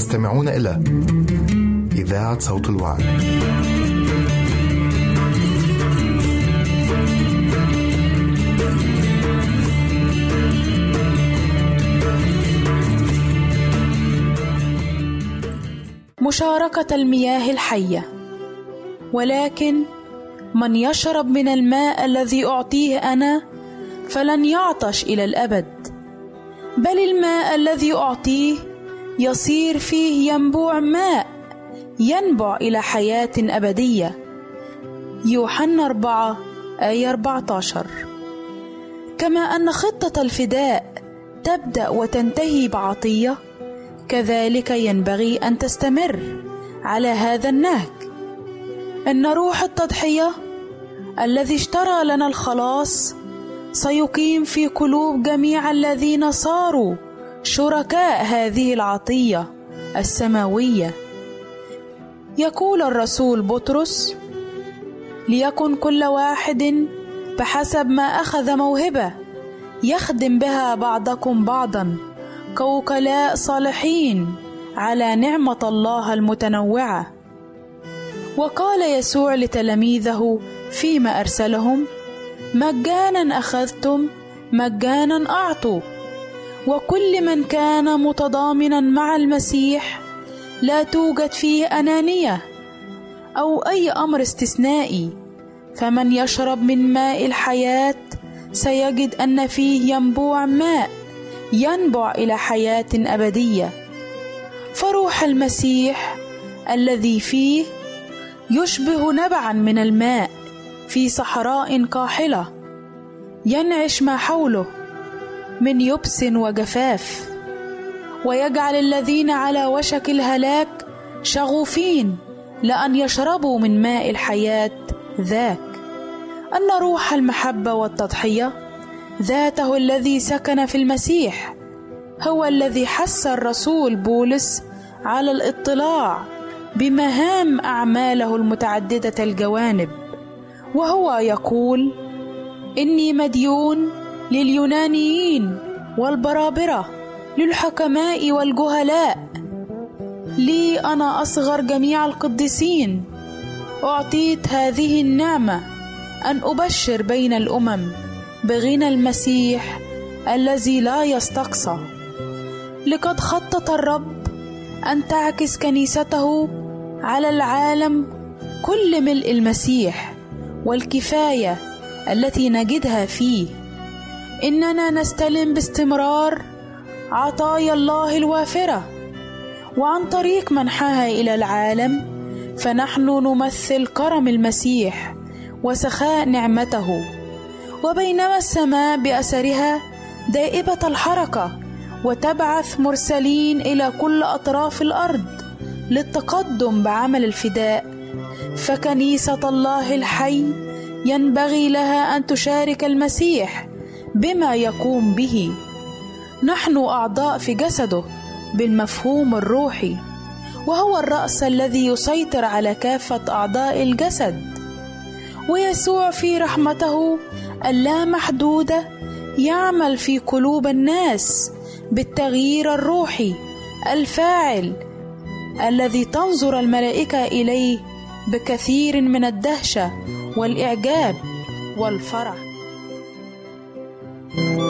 تستمعون إلى إذاعة صوت الوعي. مشاركة المياه الحية ولكن من يشرب من الماء الذي أعطيه أنا فلن يعطش إلى الأبد بل الماء الذي أعطيه يصير فيه ينبوع ماء ينبع إلى حياة أبدية. يوحنا أربعة آية 14 كما أن خطة الفداء تبدأ وتنتهي بعطية كذلك ينبغي أن تستمر على هذا النهج. إن روح التضحية الذي اشترى لنا الخلاص سيقيم في قلوب جميع الذين صاروا شركاء هذه العطية السماوية. يقول الرسول بطرس ليكن كل واحد بحسب ما أخذ موهبة يخدم بها بعضكم بعضا كوكلاء صالحين على نعمة الله المتنوعة. وقال يسوع لتلاميذه فيما أرسلهم مجانا أخذتم مجانا أعطوا وكل من كان متضامنا مع المسيح لا توجد فيه أنانية أو أي أمر استثنائي فمن يشرب من ماء الحياة سيجد أن فيه ينبوع ماء ينبع إلى حياة أبدية. فروح المسيح الذي فيه يشبه نبعا من الماء في صحراء قاحلة ينعش ما حوله. من يبس وجفاف. ويجعل الذين على وشك الهلاك شغوفين لأن يشربوا من ماء الحياة ذاك. أن روح المحبة والتضحية ذاته الذي سكن في المسيح هو الذي حث الرسول بولس على الاطلاع بمهام أعماله المتعددة الجوانب وهو يقول إني مديون لليونانيين والبرابرة للحكماء والجهلاء. لي أنا أصغر جميع القديسين. أعطيت هذه النعمة أن أبشر بين الأمم بغنى المسيح الذي لا يستقصى. لقد خطط الرب أن تعكس كنيسته على العالم كل ملء المسيح والكفاية التي نجدها فيه. إننا نستلم باستمرار عطايا الله الوافرة وعن طريق منحها إلى العالم فنحن نمثل كرم المسيح وسخاء نعمته. وبينما السماء بأثرها دائبة الحركة وتبعث مرسلين إلى كل أطراف الأرض للتقدم بعمل الفداء فكنيسة الله الحي ينبغي لها أن تشارك المسيح بما يقوم به. نحن أعضاء في جسده بالمفهوم الروحي وهو الرأس الذي يسيطر على كافة أعضاء الجسد ويسوع في رحمته اللامحدودة يعمل في قلوب الناس بالتغيير الروحي الفاعل الذي تنظر الملائكة إليه بكثير من الدهشة والإعجاب والفرح. Thank you.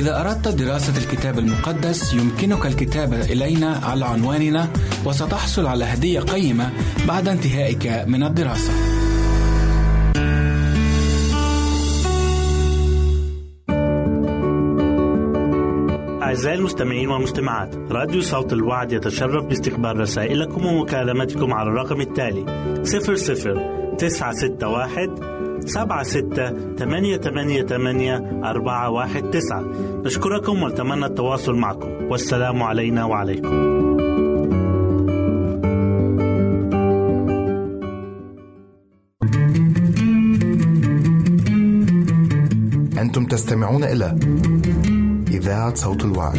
إذا أردت دراسة الكتاب المقدس يمكنك الكتابة إلينا على عنواننا وستحصل على هدية قيمة بعد انتهائك من الدراسة. أعزائي المستمعين والمستمعات راديو صوت الوعد يتشرف باستقبال رسائلكم ومكالمتكم على الرقم التالي 00 961 سبعة ستة ثمانية ثمانية ثمانية أربعة واحد تسعة. نشكركم ونتمنى التواصل معكم. والسلام علينا وعليكم. أنتم تستمعون إلى إذاعة صوت الوعد.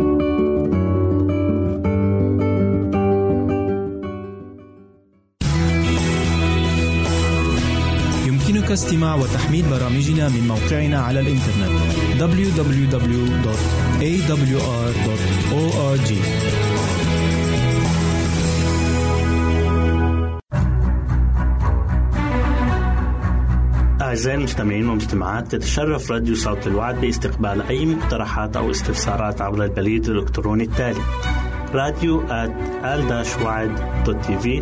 استماع وتحميل برامجنا من موقعنا على الإنترنت www.awr.org أعزائي المستمعين والمستمعات تتشرف راديو صوت الوعد باستقبال أي مقترحات أو استفسارات عبر البريد الإلكتروني التالي راديو تي في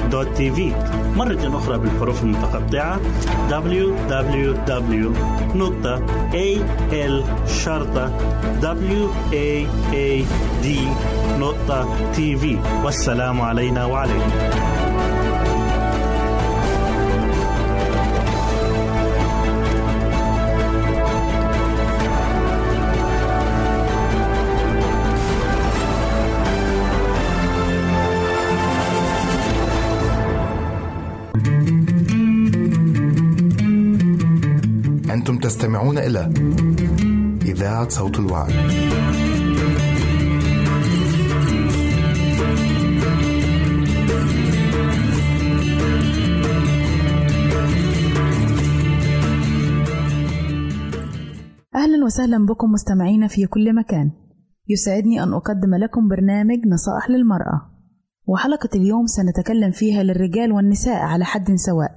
www.al-waad.tv مرة أخرى بالحروف المتقطعة www www.al-waad.tv والسلام علينا وعليكم. تستمعون إلى إذاعة صوت الوعي. أهلا وسهلا بكم مستمعينا في كل مكان. يسعدني أن أقدم لكم برنامج نصائح للمرأة. وحلقة اليوم سنتكلم فيها للرجال والنساء على حد سواء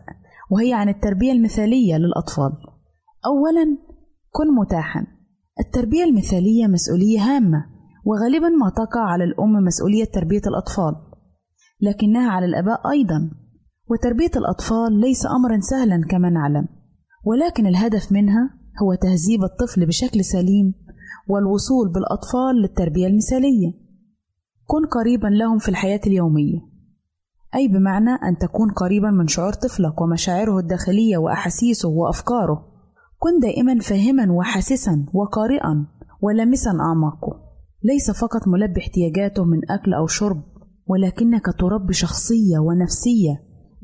وهي عن التربية المثالية للأطفال. أولا كن متاحا. التربية المثالية مسؤولية هامة وغالبا ما تقع على الأم مسؤولية تربية الأطفال لكنها على الآباء أيضا. وتربية الأطفال ليس أمرا سهلا كما نعلم ولكن الهدف منها هو تهذيب الطفل بشكل سليم والوصول بالأطفال للتربية المثالية. كن قريبا لهم في الحياة اليومية. أي بمعنى أن تكون قريبا من شعور طفلك ومشاعره الداخلية وأحاسيسه وأفكاره. كن دائما فاهما وحاسسا وقارئا ولامسا أعماقه. ليس فقط ملبي احتياجاته من أكل أو شرب ولكنك تربي شخصية ونفسية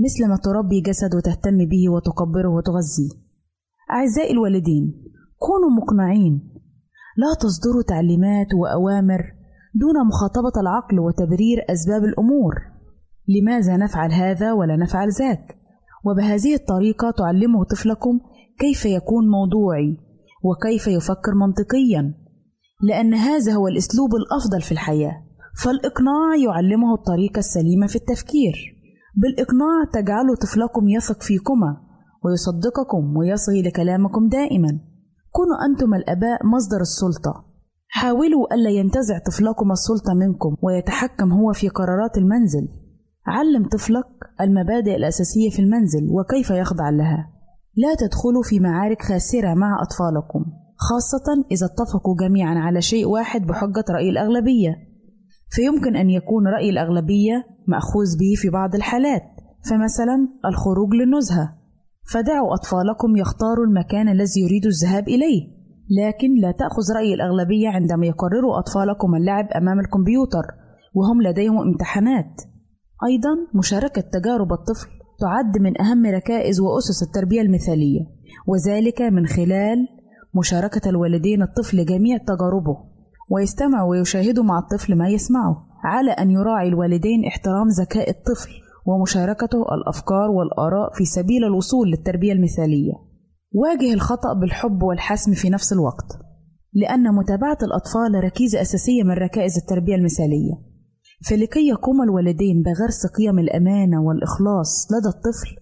مثل ما تربي جسد وتهتم به وتكبره وتغذيه. أعزائي الوالدين كونوا مقنعين. لا تصدروا تعليمات وأوامر دون مخاطبة العقل وتبرير أسباب الأمور. لماذا نفعل هذا ولا نفعل ذاك؟ وبهذه الطريقة تعلموا طفلكم كيف يكون موضوعي؟ وكيف يفكر منطقيا؟ لأن هذا هو الأسلوب الأفضل في الحياة. فالإقناع يعلمه الطريقة السليمة في التفكير. بالإقناع تجعل طفلكم يثق فيكما ويصدقكم ويصغي لكلامكم دائما. كونوا أنتم الآباء مصدر السلطة. حاولوا ألا ينتزع طفلكم السلطة منكم ويتحكم هو في قرارات المنزل. علم طفلك المبادئ الأساسية في المنزل وكيف يخضع لها. لا تدخلوا في معارك خاسرة مع أطفالكم خاصة إذا اتفقوا جميعا على شيء واحد بحجة رأي الأغلبية. فيمكن أن يكون رأي الأغلبية مأخوذ به في بعض الحالات فمثلا الخروج للنزهة. فدعوا أطفالكم يختاروا المكان الذي يريدوا الذهاب إليه لكن لا تأخذ رأي الأغلبية عندما يقرروا أطفالكم اللعب أمام الكمبيوتر وهم لديهم امتحانات. أيضا مشاركة تجارب الطفل تعد من أهم ركائز وأسس التربية المثالية وذلك من خلال مشاركة الوالدين الطفل جميع تجاربه ويستمع ويشاهد مع الطفل ما يسمعه على أن يراعي الوالدين احترام ذكاء الطفل ومشاركته الأفكار والآراء في سبيل الوصول للتربية المثالية. واجه الخطأ بالحب والحسم في نفس الوقت، لأن متابعة الأطفال ركيزة أساسية من ركائز التربية المثالية. فلكي يقوم الوالدين بغرس قيم الأمانة والإخلاص لدى الطفل،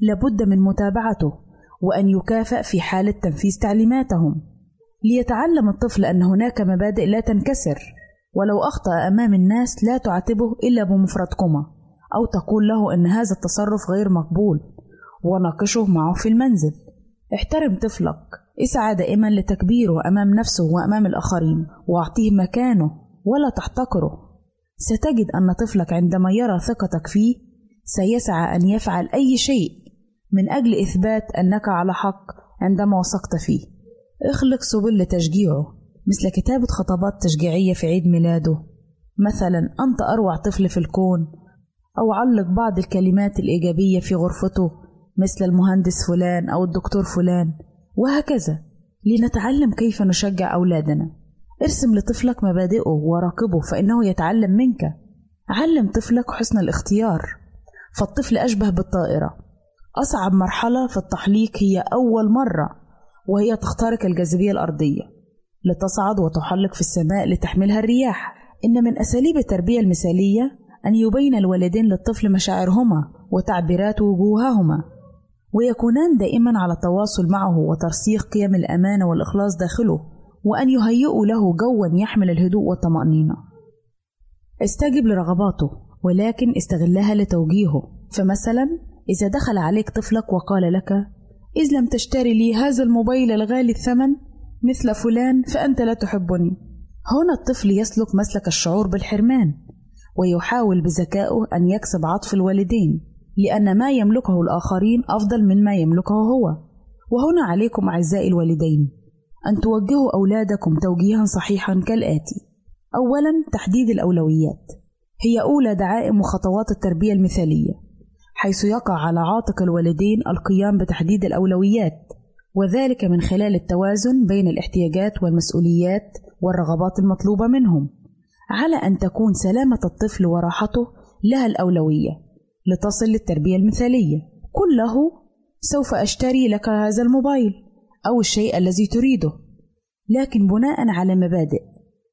لابد من متابعته وأن يكافئ في حالة تنفيذ تعليماتهم. ليتعلم الطفل أن هناك مبادئ لا تنكسر، ولو أخطأ أمام الناس لا تعاتبه إلا بمفردكما. أو تقول له إن هذا التصرف غير مقبول وناقشه معه في المنزل احترم طفلك اسعى دائما لتكبيره أمام نفسه وأمام الآخرين وأعطيه مكانه ولا تحتقره ستجد أن طفلك عندما يرى ثقتك فيه سيسعى أن يفعل أي شيء من أجل إثبات أنك على حق عندما وثقت فيه. اخلق سبل لتشجيعه مثل كتابة خطابات تشجيعية في عيد ميلاده. مثلا أنت أروع طفل في الكون أو علق بعض الكلمات الإيجابية في غرفته مثل المهندس فلان أو الدكتور فلان وهكذا. لنتعلم كيف نشجع أولادنا. ارسم لطفلك مبادئه وراقبه فإنه يتعلم منك. علم طفلك حسن الاختيار. فالطفل أشبه بالطائرة. أصعب مرحلة في التحليق هي أول مرة وهي تخترق الجاذبية الأرضية. لتصعد وتحلق في السماء لتحملها الرياح. إن من أساليب التربية المثالية أن يبين الوالدين للطفل مشاعرهما وتعبيرات وجوههما ويكونان دائما على تواصل معه وترسيخ قيم الأمانة والإخلاص داخله. وأن يهيئوا له جوا يحمل الهدوء والطمأنينة. استجب لرغباته ولكن استغلها لتوجيهه. فمثلا إذا دخل عليك طفلك وقال لك إذ لم تشتري لي هذا الموبايل الغالي الثمن؟ مثل فلان فأنت لا تحبني. هنا الطفل يسلك مسلك الشعور بالحرمان ويحاول بذكائه أن يكسب عطف الوالدين لأن ما يملكه الآخرين أفضل من ما يملكه هو. وهنا عليكم أعزائي الوالدين أن توجهوا أولادكم توجيها صحيحا كالآتي. أولا تحديد الأولويات. هي أولى دعائم وخطوات التربية المثالية حيث يقع على عاتق الوالدين القيام بتحديد الأولويات وذلك من خلال التوازن بين الاحتياجات والمسؤوليات والرغبات المطلوبة منهم على أن تكون سلامة الطفل وراحته لها الأولوية لتصل للتربية المثالية. قل له سوف أشتري لك هذا الموبايل. أو الشيء الذي تريده. لكن بناء على مبادئ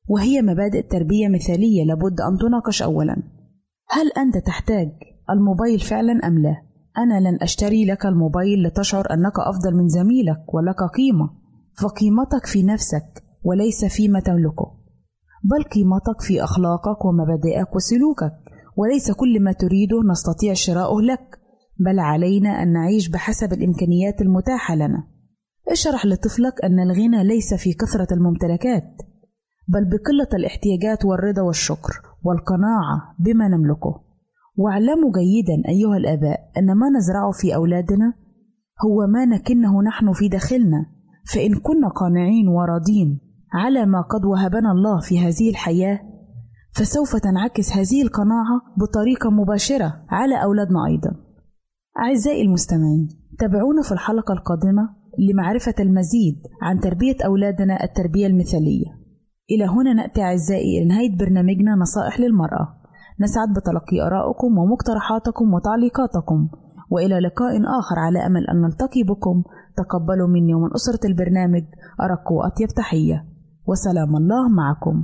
وهي مبادئ تربية مثالية لابد أن تناقش أولا. هل أنت تحتاج الموبايل فعلا أم لا؟ أنا لن أشتري لك الموبايل لتشعر أنك أفضل من زميلك ولك قيمة. فقيمتك في نفسك وليس فيما تملكه. بل قيمتك في أخلاقك ومبادئك وسلوكك. وليس كل ما تريده نستطيع شراؤه لك. بل علينا أن نعيش بحسب الإمكانيات المتاحة لنا. اشرح لطفلك أن الغنى ليس في كثرة الممتلكات بل بقلة الاحتياجات والرضا والشكر والقناعة بما نملكه. واعلموا جيدا أيها الآباء أن ما نزرعه في أولادنا هو ما نكنه نحن في داخلنا فإن كنا قانعين وراضين على ما قد وهبنا الله في هذه الحياة فسوف تنعكس هذه القناعة بطريقة مباشرة على أولادنا أيضا. أعزائي المستمعين تابعونا في الحلقة القادمة لمعرفة المزيد عن تربية أولادنا التربية المثالية. إلى هنا نأتي أعزائي إلى نهاية برنامجنا نصائح للمرأة. نسعد بتلقي آرائكم ومقترحاتكم وتعليقاتكم. وإلى لقاء آخر على أمل أن نلتقي بكم. تقبلوا مني ومن أسرة البرنامج أرق وأطيب تحية. وسلام الله معكم.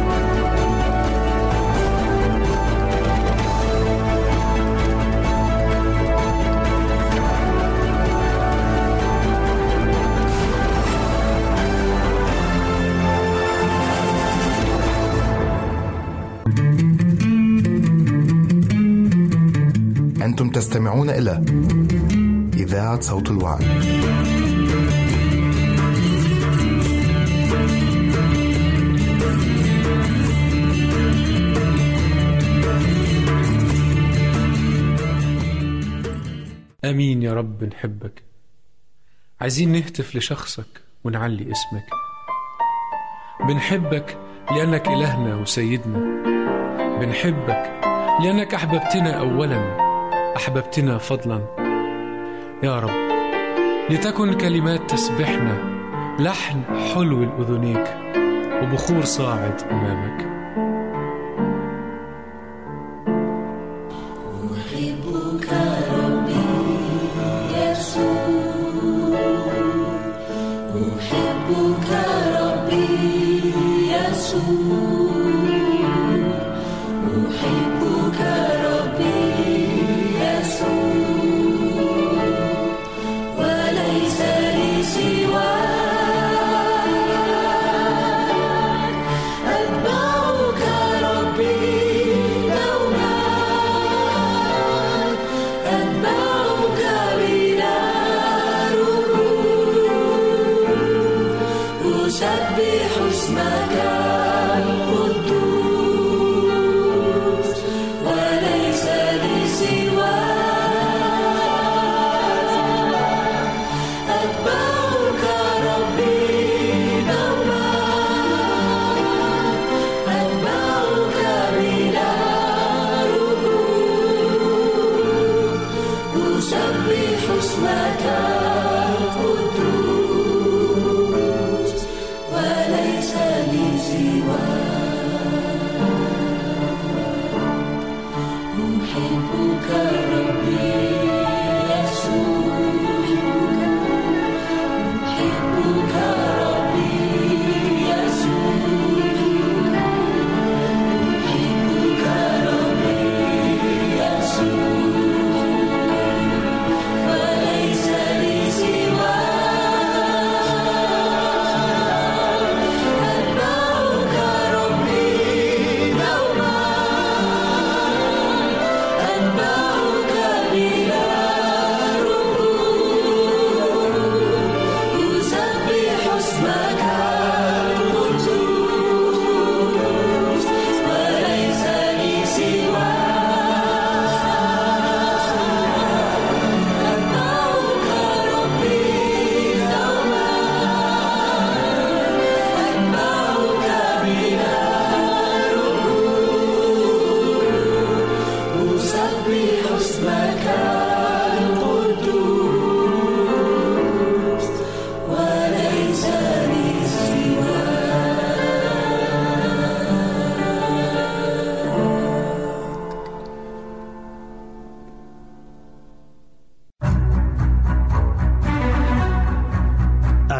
أنتم تستمعون إلى إذاعة صوت الوعي. أمين يا رب نحبك. عايزين نهتف لشخصك ونعلي اسمك. بنحبك لأنك إلهنا وسيدنا. بنحبك لأنك أحببتنا اولا. أحببتنا فضلا. يا رب لتكن كلمات تسبحنا لحن حلو الأذنيك وبخور صاعد أمامك.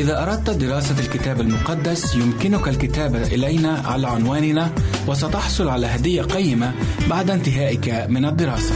إذا أردت دراسة الكتاب المقدس يمكنك الكتابة إلينا على عنواننا وستحصل على هدية قيمة بعد انتهائك من الدراسة.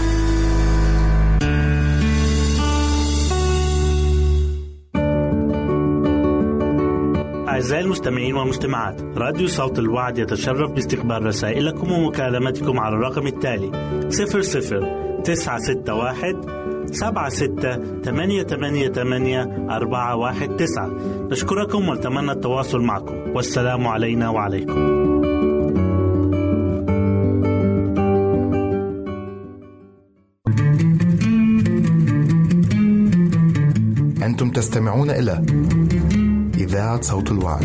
أعزائي المستمعين والمستمعات راديو صوت الوعد يتشرف باستقبال رسائلكم ومكالمتكم على الرقم التالي 00 961 سبعة ستة ثمانية ثمانية ثمانية أربعة واحد تسعة. نشكركم ونتمنى التواصل معكم. والسلام علينا وعليكم. أنتم تستمعون إلى إذاعة صوت الوعد.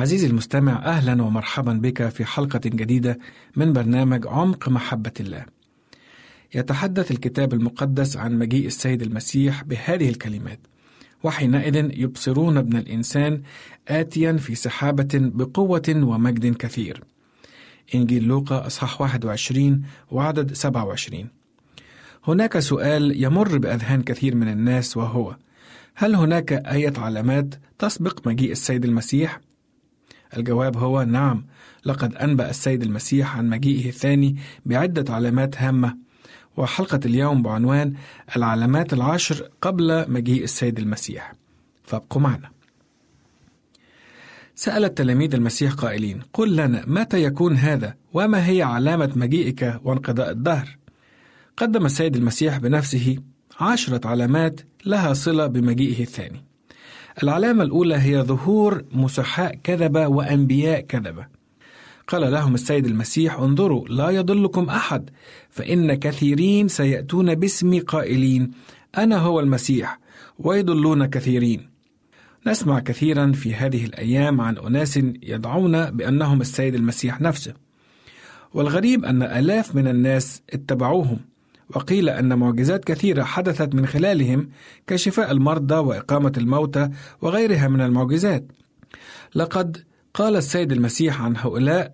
عزيزي المستمع أهلا ومرحبا بك في حلقة جديدة من برنامج عمق محبة الله. يتحدث الكتاب المقدس عن مجيء السيد المسيح بهذه الكلمات: وحينئذ يبصرون ابن الإنسان اتيا في سحابة بقوة ومجد كثير. إنجيل لوقا إصحاح 21 وعدد 27. هناك سؤال يمر بأذهان كثير من الناس وهو: هل هناك آية علامات تسبق مجيء السيد المسيح؟ الجواب هو نعم. لقد أنبأ السيد المسيح عن مجيئه الثاني بعدة علامات هامة. وحلقة اليوم بعنوان العلامات العشر قبل مجيء السيد المسيح. فابقوا معنا. سأل التلاميذ المسيح قائلين قل لنا متى يكون هذا؟ وما هي علامة مجيئك وانقضاء الدهر؟ قدم السيد المسيح بنفسه عشرة علامات لها صلة بمجيئه الثاني. العلامة الأولى هي ظهور مسحاء كذبة وأنبياء كذبة. قال لهم السيد المسيح: انظروا لا يضلكم أحد، فإن كثيرين سيأتون باسمي قائلين: أنا هو المسيح، ويضلون كثيرين. نسمع كثيرا في هذه الأيام عن أناس يدعون بأنهم السيد المسيح نفسه. والغريب أن آلاف من الناس اتبعوهم، وقيل أن معجزات كثيرة حدثت من خلالهم كشفاء المرضى وإقامة الموتى وغيرها من المعجزات. لقد قال السيد المسيح عن هؤلاء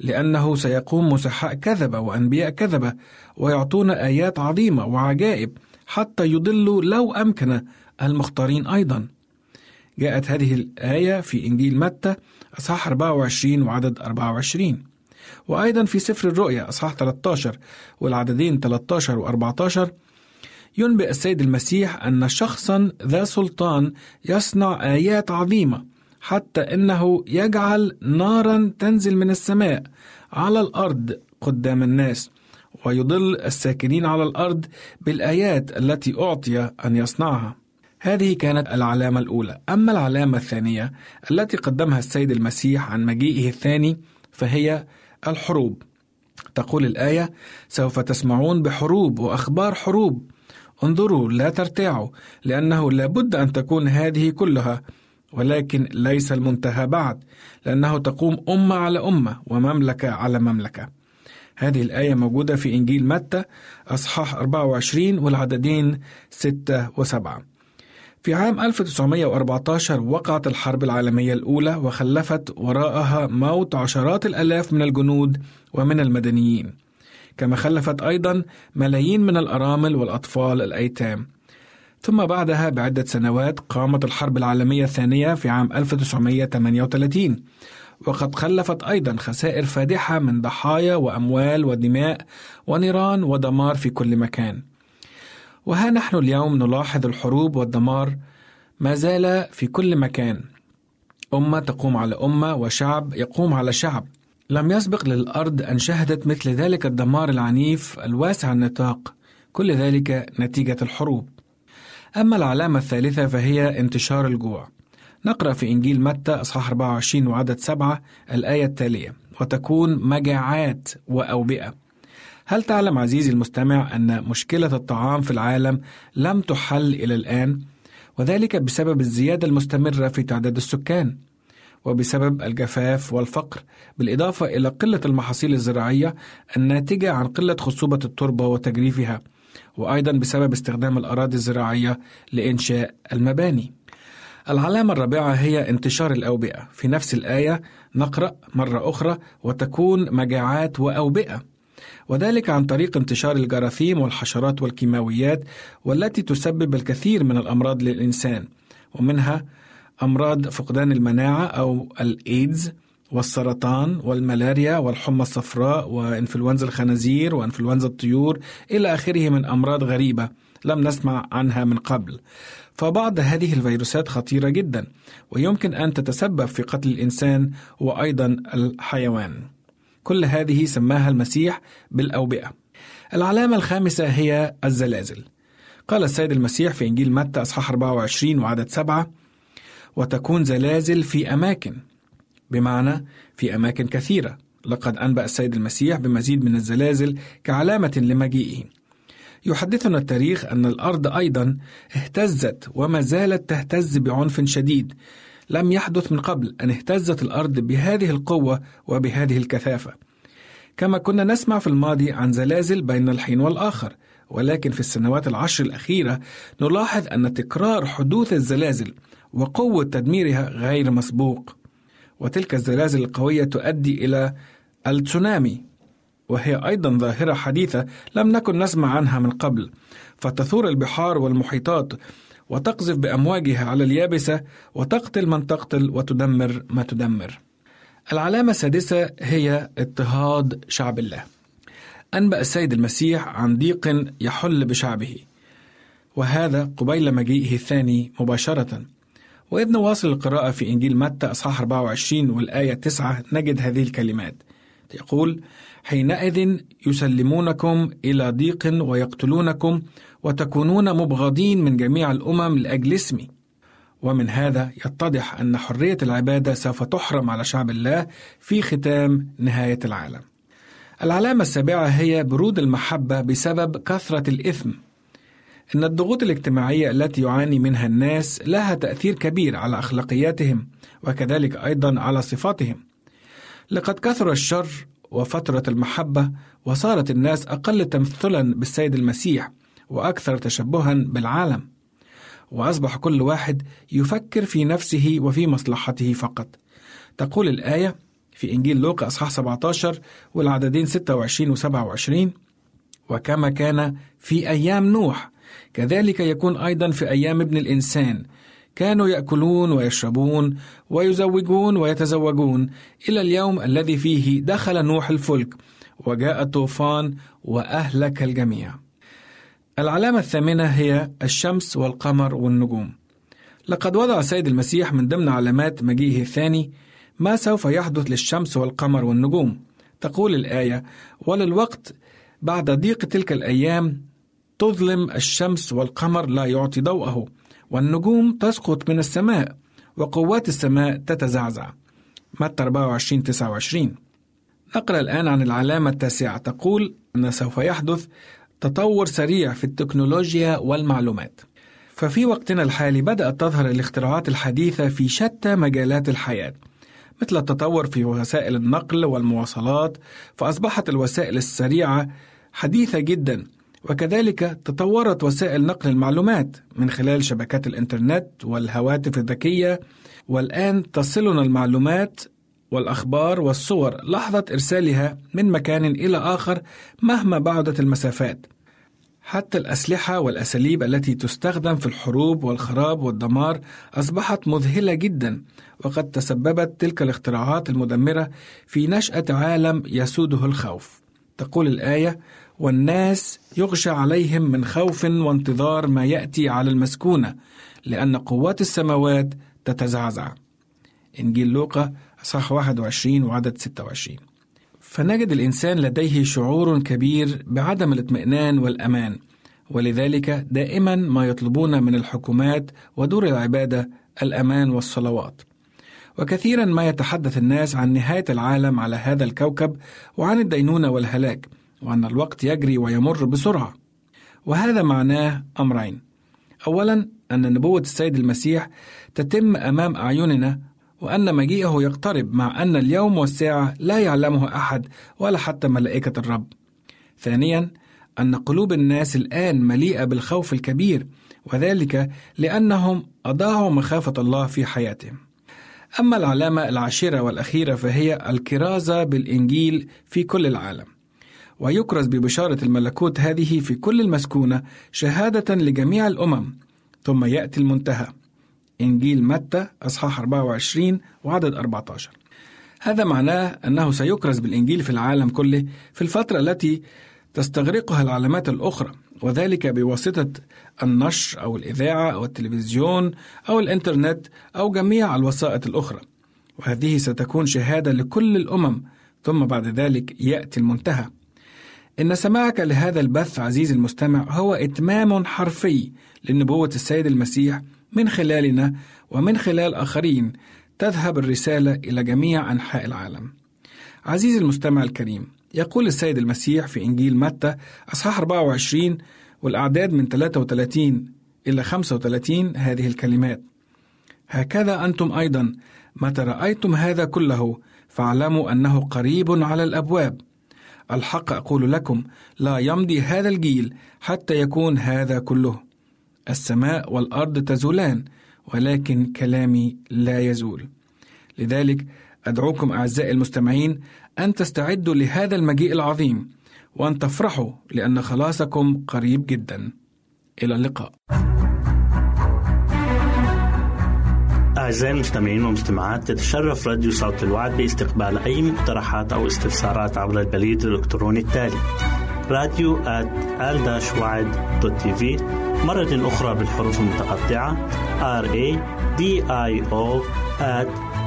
لأنه سيقوم مسحاء كذبة وأنبياء كذبة ويعطون آيات عظيمة وعجائب حتى يضلوا لو أمكن المختارين أيضا. جاءت هذه الآية في إنجيل متى أصحاح 24 وعدد 24 وأيضا في سفر الرؤيا أصحاح 13 والعددين 13 و 14 ينبئ السيد المسيح أن شخصا ذا سلطان يصنع آيات عظيمة حتى إنه يجعل نارا تنزل من السماء على الأرض قدام الناس ويضل الساكنين على الأرض بالآيات التي أعطي أن يصنعها. هذه كانت العلامة الأولى. أما العلامة الثانية التي قدمها السيد المسيح عن مجيئه الثاني فهي الحروب. تقول الآية سوف تسمعون بحروب وأخبار حروب. انظروا لا ترتاعوا لأنه لابد أن تكون هذه كلها. ولكن ليس المنتهى بعد لأنه تقوم أمة على أمة ومملكة على مملكة. هذه الآية موجودة في إنجيل متى أصحاح 24 والعددين 6 و7 في عام 1914 وقعت الحرب العالمية الأولى وخلفت وراءها موت عشرات الآلاف من الجنود ومن المدنيين. كما خلفت أيضا ملايين من الأرامل والأطفال الأيتام. ثم بعدها بعدة سنوات قامت الحرب العالمية الثانية في عام 1938 وقد خلفت أيضا خسائر فادحة من ضحايا وأموال ودماء ونيران ودمار في كل مكان. وها نحن اليوم نلاحظ الحروب والدمار ما زال في كل مكان. أمة تقوم على أمة وشعب يقوم على شعب. لم يسبق للأرض أن شهدت مثل ذلك الدمار العنيف الواسع النطاق. كل ذلك نتيجة الحروب. أما العلامة الثالثة فهي انتشار الجوع. نقرأ في إنجيل متى أصحاح 24 وعدد 7 الآية التالية. وتكون مجاعات وأوبئة. هل تعلم عزيزي المستمع أن مشكلة الطعام في العالم لم تحل إلى الآن؟ وذلك بسبب الزيادة المستمرة في تعداد السكان وبسبب الجفاف والفقر بالإضافة إلى قلة المحاصيل الزراعية الناتجة عن قلة خصوبة التربة وتجريفها وأيضا بسبب استخدام الأراضي الزراعية لإنشاء المباني. العلامة الرابعة هي انتشار الأوبئة. في نفس الآية نقرأ مرة أخرى وتكون مجاعات وأوبئة. وذلك عن طريق انتشار الجراثيم والحشرات والكيماويات والتي تسبب الكثير من الأمراض للإنسان ومنها أمراض فقدان المناعة أو الإيدز والسرطان والملاريا والحمى الصفراء وإنفلونزا الخنازير وإنفلونزا الطيور إلى آخره من أمراض غريبة لم نسمع عنها من قبل. فبعض هذه الفيروسات خطيرة جدا ويمكن أن تتسبب في قتل الإنسان وأيضا الحيوان. كل هذه سماها المسيح بالأوبئة. العلامة الخامسة هي الزلازل. قال السيد المسيح في إنجيل متى أصحاح 24 وعدد 7 وتكون زلازل في أماكن بمعنى في أماكن كثيرة. لقد أنبأ السيد المسيح بمزيد من الزلازل كعلامة لمجيئه. يحدثنا التاريخ أن الأرض أيضا اهتزت وما زالت تهتز بعنف شديد لم يحدث من قبل أن اهتزت الأرض بهذه القوة وبهذه الكثافة. كما كنا نسمع في الماضي عن زلازل بين الحين والآخر ولكن في السنوات العشر الأخيرة نلاحظ أن تكرار حدوث الزلازل وقوة تدميرها غير مسبوق. وتلك الزلازل القوية تؤدي إلى التسونامي وهي أيضا ظاهرة حديثة لم نكن نسمع عنها من قبل. فتثور البحار والمحيطات وتقذف بأمواجها على اليابسة وتقتل من تقتل وتدمر ما تدمر. العلامة السادسة هي اضطهاد شعب الله. أنبأ السيد المسيح عن ضيق يحل بشعبه. وهذا قبيل مجيئه الثاني مباشرة. وإذ نواصل القراءة في إنجيل متى أصحاح 24 والآية 9 نجد هذه الكلمات. يقول حينئذ يسلمونكم إلى ضيق ويقتلونكم وتكونون مبغضين من جميع الأمم لأجل اسمي. ومن هذا يتضح أن حرية العبادة سوف تحرم على شعب الله في ختام نهاية العالم. العلامة السابعة هي برود المحبة بسبب كثرة الإثم. إن الضغوط الاجتماعية التي يعاني منها الناس لها تأثير كبير على أخلاقياتهم وكذلك أيضا على صفاتهم. لقد كثر الشر وفترة المحبة وصارت الناس أقل تمثلا بالسيد المسيح. وأكثر تشبها بالعالم. وأصبح كل واحد يفكر في نفسه وفي مصلحته فقط. تقول الآية في إنجيل لوقا أصحاح 17 والعددين 26 و 27 وكما كان في أيام نوح. كذلك يكون أيضا في أيام ابن الإنسان. كانوا يأكلون ويشربون ويزوجون ويتزوجون إلى اليوم الذي فيه دخل نوح الفلك وجاء الطوفان وأهلك الجميع. العلامة الثامنة هي الشمس والقمر والنجوم. لقد وضع السيد المسيح من ضمن علامات مجيئه الثاني ما سوف يحدث للشمس والقمر والنجوم. تقول الآية وللوقت بعد ضيق تلك الأيام تظلم الشمس والقمر لا يعطي ضوءه والنجوم تسقط من السماء وقوات السماء تتزعزع. متى 24 29 نقرأ الآن عن العلامة التاسعة. تقول أن سوف يحدث تطور سريع في التكنولوجيا والمعلومات. ففي وقتنا الحالي بدأت تظهر الاختراعات الحديثة في شتى مجالات الحياة مثل التطور في وسائل النقل والمواصلات فأصبحت الوسائل السريعة حديثة جدا وكذلك تطورت وسائل نقل المعلومات من خلال شبكات الإنترنت والهواتف الذكية والآن تصلنا المعلومات والأخبار والصور لحظة إرسالها من مكان إلى آخر مهما بعدت المسافات. حتى الأسلحة والأساليب التي تستخدم في الحروب والخراب والدمار أصبحت مذهلة جدا وقد تسببت تلك الاختراعات المدمرة في نشأة عالم يسوده الخوف. تقول الآية والناس يغشى عليهم من خوف وانتظار ما يأتي على المسكونة لأن قوات السماوات تتزعزع. إنجيل لوقا أصح 21 وعدد 26 فنجد الإنسان لديه شعور كبير بعدم الاطمئنان والأمان ولذلك دائما ما يطلبون من الحكومات ودور العبادة الأمان والصلوات. وكثيرا ما يتحدث الناس عن نهاية العالم على هذا الكوكب وعن الدينونة والهلاك وأن الوقت يجري ويمر بسرعة. وهذا معناه أمرين. أولا أن نبوة السيد المسيح تتم أمام أعيننا وأن مجيئه يقترب مع أن اليوم والساعة لا يعلمه أحد ولا حتى ملائكة الرب. ثانيا أن قلوب الناس الآن مليئة بالخوف الكبير وذلك لأنهم أضاعوا مخافة الله في حياتهم. أما العلامة العاشرة والأخيرة فهي الكرازة بالإنجيل في كل العالم. ويكرز ببشارة الملكوت هذه في كل المسكونة شهادة لجميع الأمم ثم يأتي المنتهى إنجيل متى أصحاح 24 وعدد 14 هذا معناه أنه سيكرز بالإنجيل في العالم كله في الفترة التي تستغرقها العلامات الأخرى وذلك بواسطة النشر أو الإذاعة أو التلفزيون أو الإنترنت أو جميع الوسائط الأخرى. وهذه ستكون شهادة لكل الأمم ثم بعد ذلك يأتي المنتهى. إن سماعك لهذا البث عزيزي المستمع هو إتمام حرفي لنبوة السيد المسيح من خلالنا ومن خلال آخرين تذهب الرسالة إلى جميع أنحاء العالم. عزيزي المستمع الكريم، يقول السيد المسيح في إنجيل متى أصحاح 24 والأعداد من 33 إلى 35 هذه الكلمات: هكذا أنتم أيضا متى رأيتم هذا كله فاعلموا أنه قريب على الأبواب. الحق أقول لكم لا يمضي هذا الجيل حتى يكون هذا كله. السماء والأرض تزولان ولكن كلامي لا يزول. لذلك أدعوكم أعزائي المستمعين أن تستعدوا لهذا المجيء العظيم وأن تفرحوا لأن خلاصكم قريب جدا. إلى اللقاء. أعزائي المستمعين والمستمعات تتشرف راديو صوت الوعد باستقبال أي مقترحات أو استفسارات عبر البريد الإلكتروني التالي. راديو في مرة أخرى بالحروف المتقطعة. R A D I O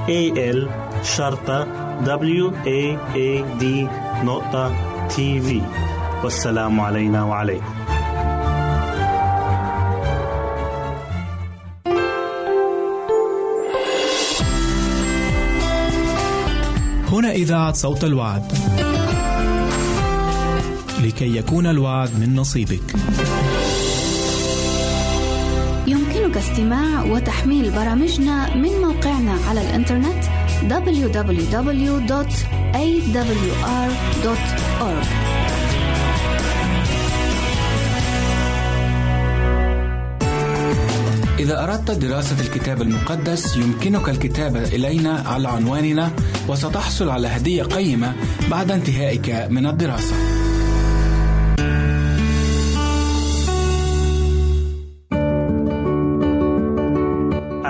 A L شرطة W A A D نقطة تي في والسلام علينا وعليكم. هنا إذاعة صوت الوعد. لكي يكون الوعد من نصيبك يمكنك استماع وتحميل برامجنا من موقعنا على الإنترنت www.awr.org إذا أردت دراسة الكتاب المقدس يمكنك الكتابة إلينا على عنواننا وستحصل على هدية قيمة بعد انتهائك من الدراسة.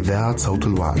إذاعة صوت الوعد.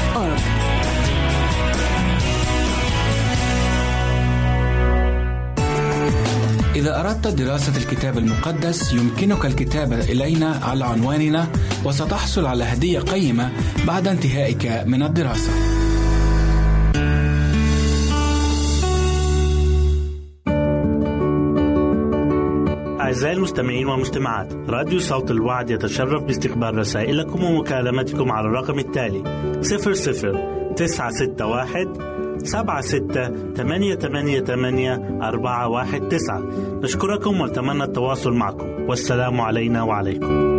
إذا أردت دراسة الكتاب المقدس يمكنك الكتابة إلينا على عنواننا وستحصل على هدية قيمة بعد انتهائك من الدراسة. أعزائي المستمعين والمستمعات راديو صوت الوعد يتشرف باستقبال رسائلكم ومكالمتكم على الرقم التالي 00 961 سبعة ستة ثمانية ثمانية ثمانية أربعة واحد تسعة. نشكركم ونتمنى التواصل معكم. والسلام علينا وعليكم.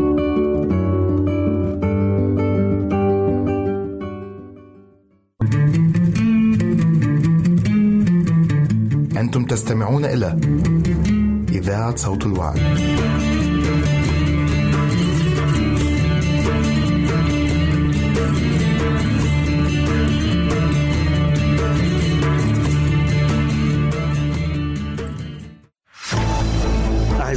أنتم تستمعون إلى إذاعة صوت الوعد.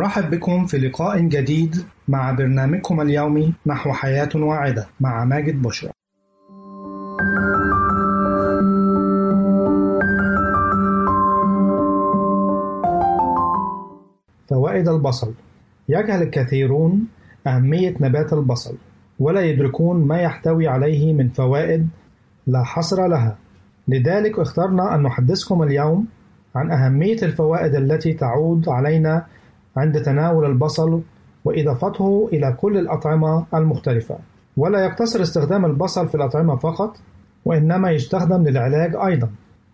نرحب بكم في لقاء جديد مع برنامجكم اليومي نحو حياة واعدة مع ماجد بشرى. فوائد البصل يجهل الكثيرون أهمية نبات البصل ولا يدركون ما يحتوي عليه من فوائد لا حصر لها لذلك اخترنا أن نحدثكم اليوم عن أهمية الفوائد التي تعود علينا عند تناول البصل وإضافته إلى كل الأطعمة المختلفة. ولا يقتصر استخدام البصل في الأطعمة فقط وإنما يستخدم للعلاج أيضا.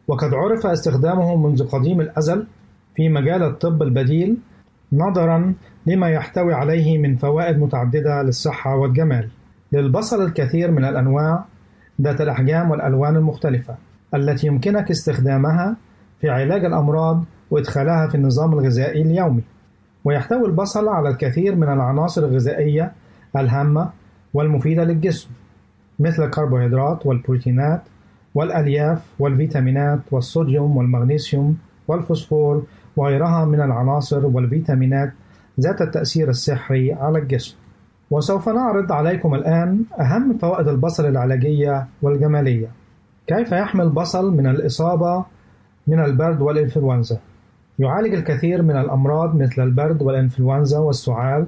وقد عرف استخدامه منذ قديم الأزل في مجال الطب البديل نظرا لما يحتوي عليه من فوائد متعددة للصحة والجمال. للبصل الكثير من الأنواع ذات الأحجام والألوان المختلفة التي يمكنك استخدامها في علاج الأمراض وإدخالها في النظام الغذائي اليومي. ويحتوي البصل على الكثير من العناصر الغذائية الهامة والمفيدة للجسم مثل الكربوهيدرات والبروتينات والألياف والفيتامينات والصوديوم والمغنيسيوم والفوسفور وغيرها من العناصر والفيتامينات ذات التأثير السحري على الجسم. وسوف نعرض عليكم الآن أهم فوائد البصل العلاجية والجمالية. كيف يحمي البصل من الإصابة من البرد والإنفلونزا؟ يعالج الكثير من الأمراض مثل البرد والإنفلونزا والسعال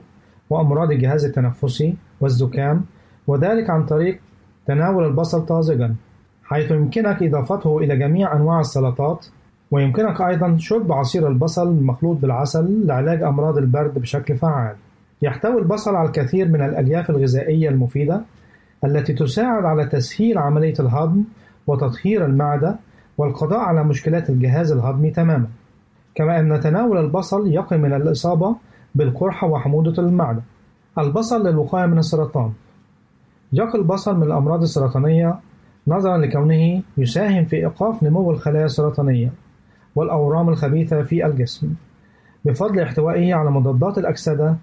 وأمراض الجهاز التنفسي والزكام وذلك عن طريق تناول البصل طازجا حيث يمكنك إضافته إلى جميع أنواع السلطات ويمكنك أيضا شرب عصير البصل المخلوط بالعسل لعلاج أمراض البرد بشكل فعال. يحتوي البصل على الكثير من الألياف الغذائية المفيدة التي تساعد على تسهيل عملية الهضم وتطهير المعدة والقضاء على مشكلات الجهاز الهضمي تماما. كما أن تناول البصل يقي من الإصابة بالقرحة وحموضة المعدة. البصل للوقاية من السرطان. يقي البصل من الأمراض السرطانية نظرا لكونه يساهم في إيقاف نمو الخلايا السرطانية والأورام الخبيثة في الجسم. بفضل احتوائه على مضادات الأكسدة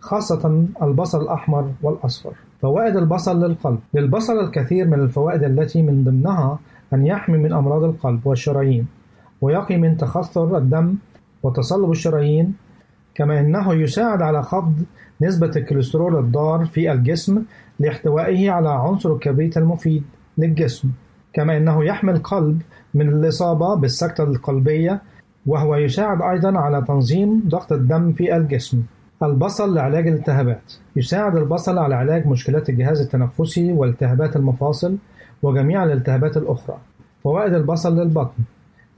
خاصة البصل الأحمر والأصفر. فوائد البصل للقلب. للبصل الكثير من الفوائد التي من ضمنها أن يحمي من أمراض القلب والشرايين. ويقي من تخثر الدم وتصلب الشرايين كما أنه يساعد على خفض نسبة الكوليسترول الضار في الجسم لاحتوائه على عنصر الكبريت المفيد للجسم كما أنه يحمي القلب من الإصابة بالسكتة القلبية وهو يساعد أيضا على تنظيم ضغط الدم في الجسم. البصل لعلاج الالتهابات. يساعد البصل على علاج مشكلات الجهاز التنفسي والتهابات المفاصل وجميع الالتهابات الأخرى. فوائد البصل للبطن.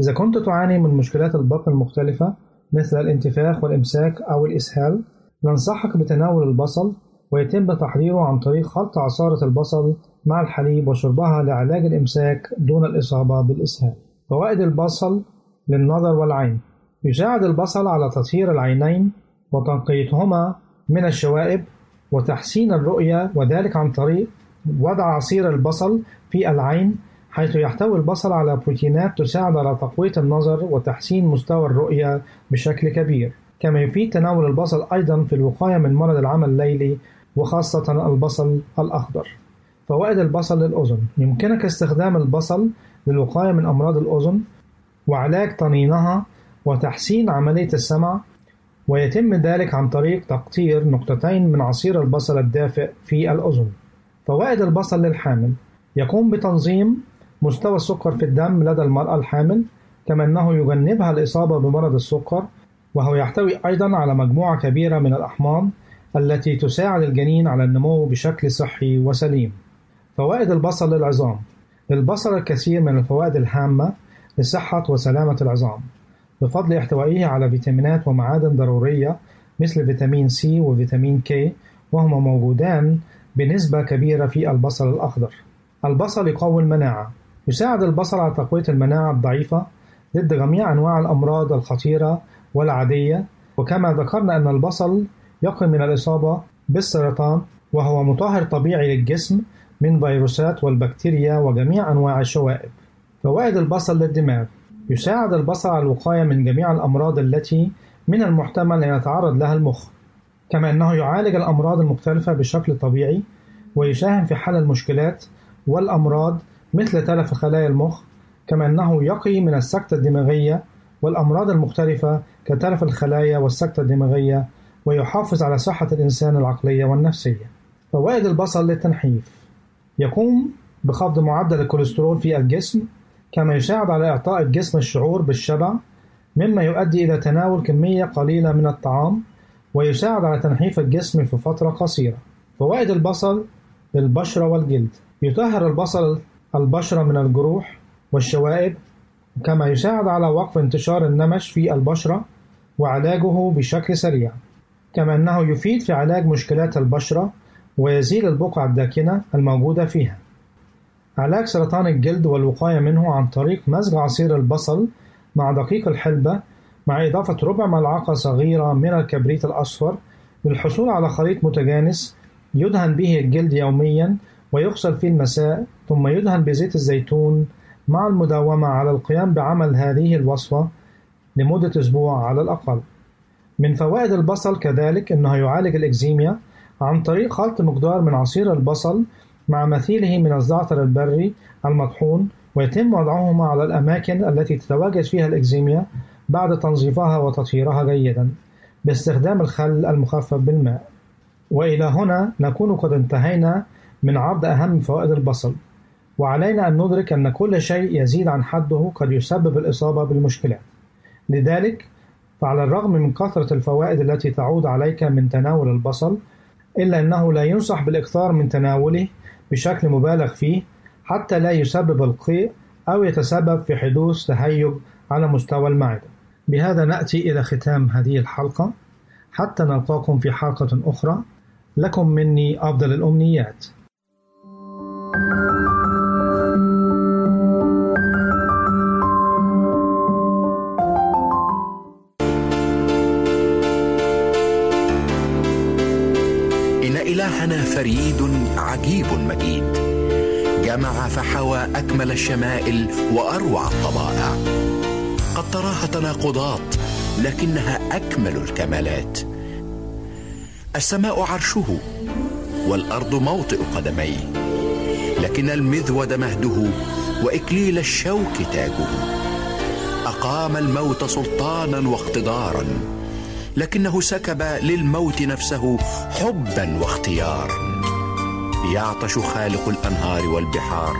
إذا كنت تعاني من مشكلات البطن المختلفة مثل الانتفاخ والإمساك أو الإسهال ننصحك بتناول البصل ويتم تحضيره عن طريق خلط عصارة البصل مع الحليب وشربها لعلاج الإمساك دون الإصابة بالإسهال. فوائد البصل للنظر والعين يساعد البصل على تطهير العينين وتنقيتهما من الشوائب وتحسين الرؤية وذلك عن طريق وضع عصير البصل في العين حيث يحتوي البصل على بروتينات تساعد على تقوية النظر وتحسين مستوى الرؤية بشكل كبير. كما يفيد تناول البصل أيضا في الوقاية من مرض العمى الليلي وخاصة البصل الأخضر. فوائد البصل للأذن. يمكنك استخدام البصل للوقاية من أمراض الأذن وعلاج طنينها وتحسين عملية السمع ويتم ذلك عن طريق تقطير نقطتين من عصير البصل الدافئ في الأذن. فوائد البصل للحامل. يقوم بتنظيم مستوى السكر في الدم لدى المرأة الحامل كما أنه يجنبها الإصابة بمرض السكر وهو يحتوي أيضا على مجموعة كبيرة من الأحماض التي تساعد الجنين على النمو بشكل صحي وسليم. فوائد البصل للعظام. للبصل الكثير من الفوائد الهامة لصحة وسلامة العظام بفضل احتوائه على فيتامينات ومعادن ضرورية مثل فيتامين سي وفيتامين كي وهما موجودان بنسبة كبيرة في البصل الأخضر. البصل يقوي المناعة يساعد البصل على تقوية المناعة الضعيفة ضد جميع أنواع الأمراض الخطيرة والعادية وكما ذكرنا أن البصل يقي من الإصابة بالسرطان وهو مطهر طبيعي للجسم من فيروسات والبكتيريا وجميع أنواع الشوائب. فوائد البصل للدماغ يساعد البصل على الوقاية من جميع الأمراض التي من المحتمل أن يتعرض لها المخ كما أنه يعالج الأمراض المختلفة بشكل طبيعي ويساهم في حل المشكلات والأمراض مثل تلف خلايا المخ كما أنه يقي من السكتة الدماغية والأمراض المختلفة كتلف الخلايا والسكتة الدماغية ويحافظ على صحة الإنسان العقلية والنفسية. فوائد البصل للتنحيف يقوم بخفض معدل الكوليسترول في الجسم كما يساعد على إعطاء الجسم الشعور بالشبع مما يؤدي إلى تناول كمية قليلة من الطعام ويساعد على تنحيف الجسم في فترة قصيرة. فوائد البصل للبشرة والجلد يطهر البصل البشرة من الجروح والشوائب كما يساعد على وقف انتشار النمش في البشرة وعلاجه بشكل سريع كما أنه يفيد في علاج مشكلات البشرة ويزيل البقع الداكنة الموجودة فيها. علاج سرطان الجلد والوقاية منه عن طريق مزج عصير البصل مع دقيق الحلبة مع إضافة ربع ملعقة صغيرة من الكبريت الأصفر للحصول على خليط متجانس يدهن به الجلد يوميا ويغسل في المساء ثم يدهن بزيت الزيتون مع المداومة على القيام بعمل هذه الوصفة لمدة أسبوع على الأقل. من فوائد البصل كذلك أنه يعالج الإكزيميا عن طريق خلط مقدار من عصير البصل مع مثيله من الزعتر البري المطحون ويتم وضعهما على الأماكن التي تتواجد فيها الإكزيميا بعد تنظيفها وتطهيرها جيدا باستخدام الخل المخفف بالماء. وإلى هنا نكون قد انتهينا من عرض أهم فوائد البصل. وعلينا أن ندرك أن كل شيء يزيد عن حده قد يسبب الإصابة بالمشكلات. لذلك فعلى الرغم من كثرة الفوائد التي تعود عليك من تناول البصل إلا أنه لا ينصح بالإكثار من تناوله بشكل مبالغ فيه حتى لا يسبب القيء أو يتسبب في حدوث تهيج على مستوى المعدة. بهذا نأتي إلى ختام هذه الحلقة. حتى نلقاكم في حلقة أخرى. لكم مني أفضل الأمنيات. إن إلهنا فريد عجيب مجيد. جمع فحوى أكمل الشمائل وأروع الطبائع. قد تراها تناقضات لكنها أكمل الكمالات. السماء عرشه والأرض موطئ قدميه. لكن المذود مهده وإكليل الشوك تاجه. أقام الموت سلطانا واقتدارا لكنه سكب للموت نفسه حبا واختيارا. يعطش خالق الأنهار والبحار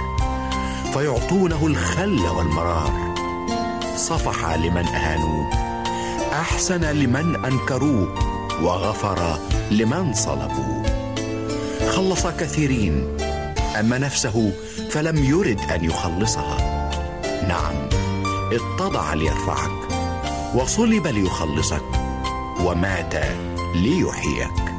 فيعطونه الخل والمرار. صفح لمن أهانوه أحسن لمن أنكروه وغفر لمن صلبوه خلص كثيرين أما نفسه فلم يرد أن يخلصها. نعم اتضع ليرفعك وصلب ليخلصك ومات ليحييك.